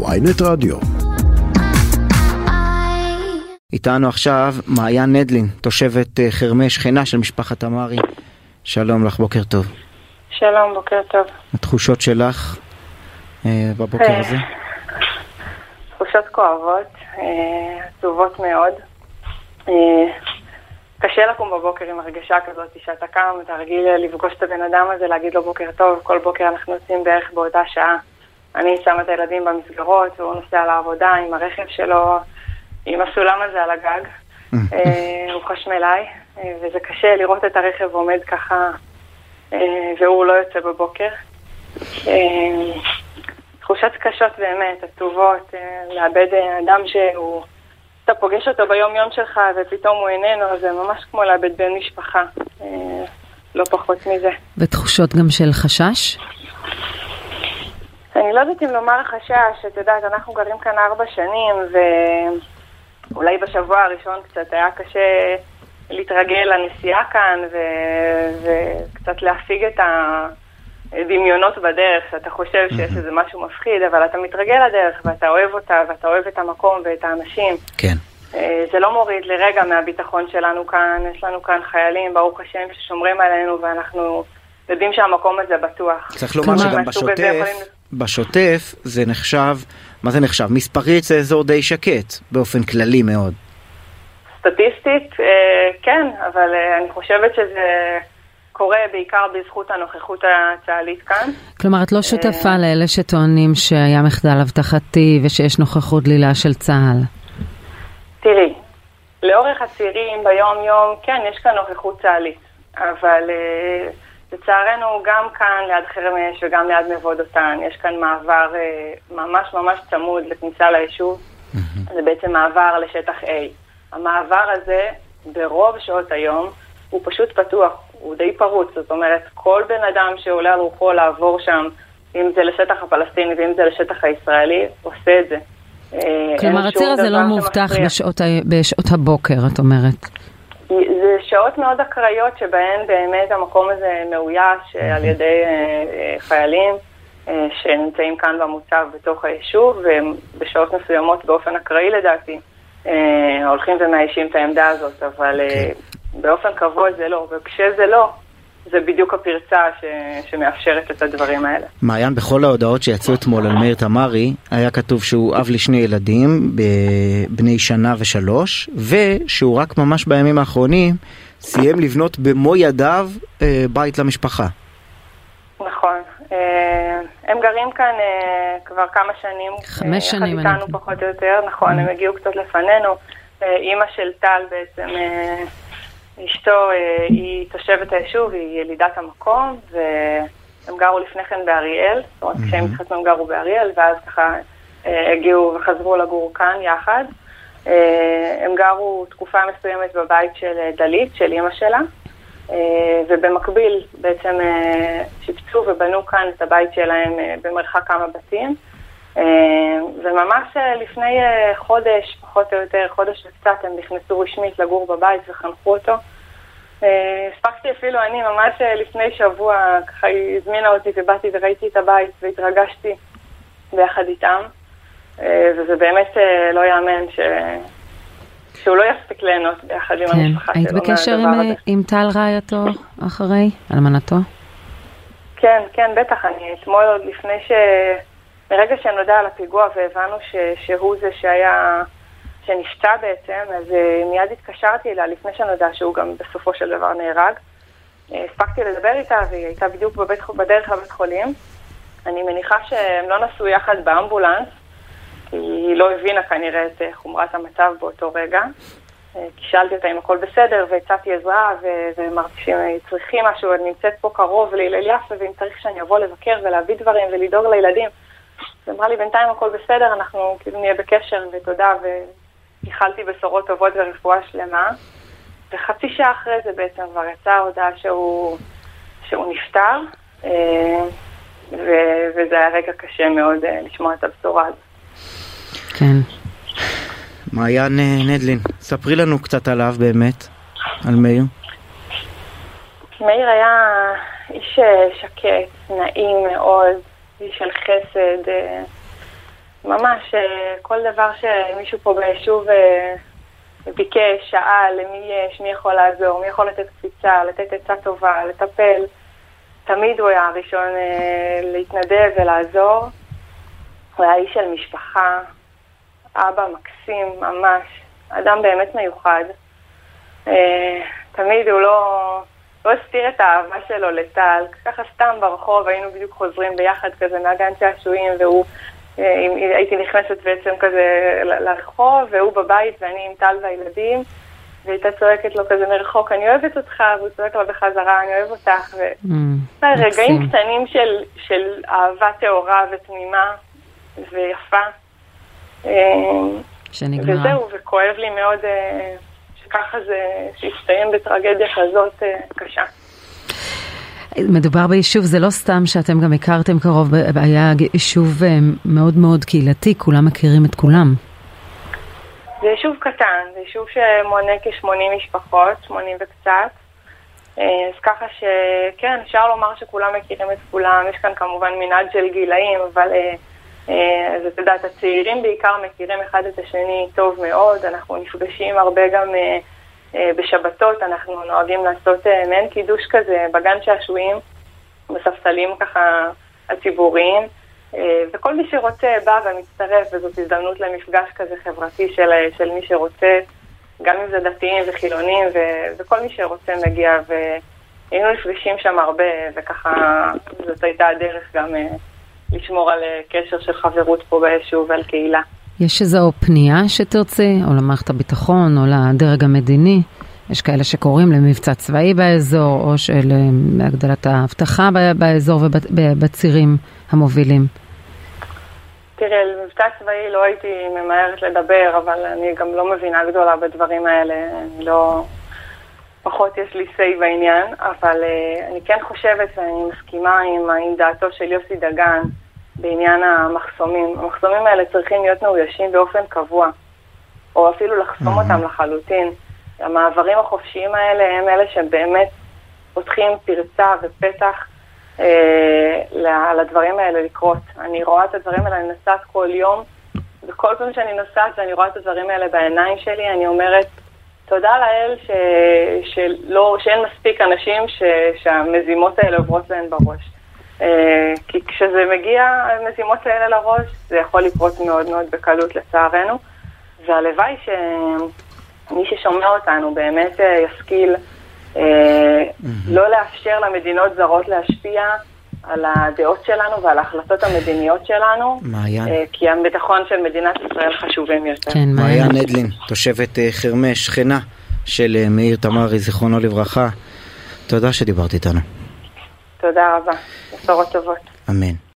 ויינט רדיו. איתנו עכשיו מעיין נדלין, תושבת אה, חרמש, שכנה של משפחת אמרי. שלום לך, בוקר טוב. שלום, בוקר טוב. התחושות שלך אה, בבוקר אה, הזה? תחושות כואבות, אה, עצובות מאוד. אה, קשה לקום בבוקר עם הרגשה כזאת שאתה קם, אתה רגיל לפגוש את הבן אדם הזה, להגיד לו בוקר טוב, כל בוקר אנחנו יוצאים בערך באותה שעה. אני שמה את הילדים במסגרות, והוא נוסע לעבודה עם הרכב שלו, עם הסולם הזה על הגג. אה, הוא חשמלאי, אה, וזה קשה לראות את הרכב עומד ככה, אה, והוא לא יוצא בבוקר. תחושות קשות באמת, עצובות, אה, לאבד אדם שהוא... אתה פוגש אותו ביום-יום שלך ופתאום הוא איננו, זה ממש כמו לאבד בן משפחה, לא פחות מזה. ותחושות גם של חשש? אני לא יודעת אם לומר חשש, את יודעת, אנחנו גרים כאן ארבע שנים, ואולי בשבוע הראשון קצת היה קשה להתרגל לנסיעה כאן, ו... וקצת להפיג את הדמיונות בדרך, שאתה חושב שיש איזה משהו מפחיד, אבל אתה מתרגל לדרך, ואתה אוהב אותה, ואתה אוהב את המקום ואת האנשים. כן. אה, זה לא מוריד לרגע מהביטחון שלנו כאן, יש לנו כאן חיילים, ברוך השם, ששומרים עלינו, ואנחנו יודעים שהמקום הזה בטוח. צריך לומר שגם בשוטף, בשוטף זה נחשב, מה זה נחשב? מספרית זה אזור די שקט, באופן כללי מאוד. סטטיסטית, אה, כן, אבל אה, אני חושבת שזה קורה בעיקר בזכות הנוכחות הצה"לית כאן. כלומר, את לא שותפה לאלה שטוענים שהיה מחדל אבטחתי ושיש נוכחות דלילה של צה"ל. תראי, לאורך הצירים ביום-יום, כן, יש כאן נוכחות צה"לית, אבל אה, לצערנו גם כאן ליד חרמש וגם ליד מבוא דותן, יש כאן מעבר אה, ממש ממש צמוד לכניסה ליישוב, זה בעצם מעבר לשטח A. המעבר הזה, ברוב שעות היום, הוא פשוט פתוח, הוא די פרוץ, זאת אומרת, כל בן אדם שעולה על רוחו לעבור שם, אם זה לשטח הפלסטיני ואם זה לשטח הישראלי, עושה את זה. אה, כלומר, הציר הזה לא מאובטח שמפריע. בשעות, ה... בשעות הבוקר, את אומרת. שעות מאוד אקראיות שבהן באמת המקום הזה מאויש אה, על ידי אה, אה, חיילים שנמצאים כאן במוצב בתוך היישוב, ובשעות מסוימות באופן אקראי לדעתי הולכים ומאיישים את העמדה הזאת, אבל אה, באופן קבוע זה לא, וכשזה לא, זה בדיוק הפרצה ש... שמאפשרת את הדברים האלה. מעיין, בכל ההודעות שיצאו אתמול על מאיר תמרי, היה כתוב שהוא אב לשני ילדים, בני שנה ושלוש, ושהוא רק ממש בימים האחרונים סיים לבנות במו ידיו אה, בית למשפחה. נכון. אה, הם גרים כאן אה, כבר כמה שנים. חמש שנים, יחד אני איתנו מבינה. פחות או יותר, נכון, הם הגיעו קצת לפנינו. אימא של טל בעצם, אה, אשתו, אה, היא תושבת היישוב, היא ילידת המקום, והם גרו לפני כן באריאל, זאת אומרת, כשהם התחתנו הם גרו באריאל, ואז ככה אה, הגיעו וחזרו לגור כאן יחד. אה, הם גרו תקופה מסוימת בבית של דלית, של אימא שלה. ובמקביל בעצם שיפצו ובנו כאן את הבית שלהם במרחק כמה בתים. אה, וממש אה, לפני אה, חודש, פחות או יותר, חודש וקצת, הם נכנסו רשמית לגור בבית וחנכו אותו. הספקתי אפילו אני, ממש לפני שבוע, ככה היא הזמינה אותי ובאתי וראיתי את הבית והתרגשתי ביחד איתם. וזה באמת לא יאמן ש... שהוא לא יספיק ליהנות ביחד עם כן. המשפחה שלו היית בקשר עם, הזה. עם טל רעייתו אחרי? אלמנתו? כן, כן, בטח. אני אתמול עוד לפני ש... מרגע שנודע על הפיגוע והבנו ש... שהוא זה שהיה... שנפצע בעצם, אז uh, מיד התקשרתי אליה לפני שנודע שהוא גם בסופו של דבר נהרג. Uh, הספקתי לדבר איתה והיא הייתה בדיוק בבית... בדרך לבית חולים. אני מניחה שהם לא נסעו יחד באמבולנס, כי היא לא הבינה כנראה את uh, חומרת המצב באותו רגע. אה, כי שאלתי אותה אם הכל בסדר, והצעתי עזרה, ואמרתי שהם צריכים משהו, אני נמצאת פה קרוב להלל יפה, ואם צריך שאני אבוא לבקר ולהביא דברים ולדאוג לילדים. היא אמרה לי, בינתיים הכל בסדר, אנחנו כאילו נהיה בקשר, ותודה, ואיחלתי בשורות טובות ורפואה שלמה. וחצי שעה אחרי זה בעצם כבר יצאה ההודעה שהוא, שהוא נפטר, אה, ו- וזה היה רגע קשה מאוד אה, לשמוע את הבשורה הזאת. כן. מעיין אה, נדלין, ספרי לנו קצת עליו באמת, על מאיר. מאיר היה איש שקט, נעים מאוד, של חסד. אה, ממש, אה, כל דבר שמישהו פה ביישוב אה, ביקש, שאל, למי יש, מי יכול לעזור, מי יכול לתת קפיצה, לתת עצה טובה, לטפל, תמיד הוא היה הראשון להתנדב ולעזור. הוא היה איש של משפחה, אבא מקסים ממש, אדם באמת מיוחד. תמיד הוא לא, לא הסתיר את האהבה שלו לטל, ככה סתם ברחוב, היינו בדיוק חוזרים ביחד כזה מהגן שעשועים, והוא אה, הייתי נכנסת בעצם כזה לרחוב, והוא בבית ואני עם טל והילדים, והייתה צועקת לו כזה מרחוק, אני אוהבת אותך, והוא צועק לה בחזרה, אני אוהב אותך. ו... רגעים קטנים של, של אהבה טהורה ותמימה ויפה. אה, שנגמר. וזהו, וכואב לי מאוד אה, שככה זה, שהסתיים בטרגדיה כזאת קשה. מדובר ביישוב, זה לא סתם שאתם גם הכרתם קרוב, היה יישוב אה, מאוד מאוד קהילתי, כולם מכירים את כולם. זה יישוב קטן, זה יישוב שמונה כ-80 משפחות, 80 וקצת. אה, אז ככה שכן, אפשר לומר שכולם מכירים את כולם, יש כאן כמובן מנעד של גילאים, אבל אה, אז את יודעת, הצעירים בעיקר מכירים אחד את השני טוב מאוד, אנחנו נפגשים הרבה גם אה, בשבתות אנחנו נוהגים לעשות אה, מעין קידוש כזה בגן שעשועים, בספסלים ככה הציבוריים, אה, וכל מי שרוצה בא ומצטרף, וזאת הזדמנות למפגש כזה חברתי של, של מי שרוצה, גם אם זה דתיים וחילונים, ו, וכל מי שרוצה מגיע, והיינו נפגשים שם הרבה, וככה זאת הייתה הדרך גם לשמור על קשר של חברות פה ביישוב ועל קהילה. יש איזו פנייה שתרצי, או למערכת הביטחון, או לדרג המדיני? יש כאלה שקוראים למבצע צבאי באזור, או של להגדלת האבטחה באזור ובצירים המובילים. תראי, על מבצע צבאי לא הייתי ממהרת לדבר, אבל אני גם לא מבינה גדולה בדברים האלה. אני לא... פחות יש לי say בעניין, אבל uh, אני כן חושבת ואני מסכימה עם, עם דעתו של יוסי דגן, בעניין המחסומים. המחסומים האלה צריכים להיות מאוישים באופן קבוע, או אפילו לחסום mm-hmm. אותם לחלוטין. המעברים החופשיים האלה הם אלה שבאמת פותחים פרצה ופתח אה, לדברים האלה לקרות. אני רואה את הדברים האלה, אני נוסעת כל יום, וכל פעם שאני נוסעת ואני רואה את הדברים האלה בעיניים שלי, אני אומרת, תודה לאל ש, שלא, שאין מספיק אנשים ש, שהמזימות האלה עוברות להן בראש. אה, כי כשזה מגיע, המזימות האלה לראש, זה יכול לקרות מאוד מאוד בקלות לצערנו, והלוואי שמי ששומע אותנו באמת אה, ישכיל אה, לא לאפשר למדינות זרות להשפיע על הדעות שלנו ועל ההחלטות המדיניות שלנו, מעיין. כי הביטחון של מדינת ישראל חשובים יותר. כן, מעיין אדלין, תושבת חרמש, שכנה של מאיר תמרי, זיכרונו לברכה, תודה שדיברת איתנו. תודה רבה. בשורות טובות. אמן.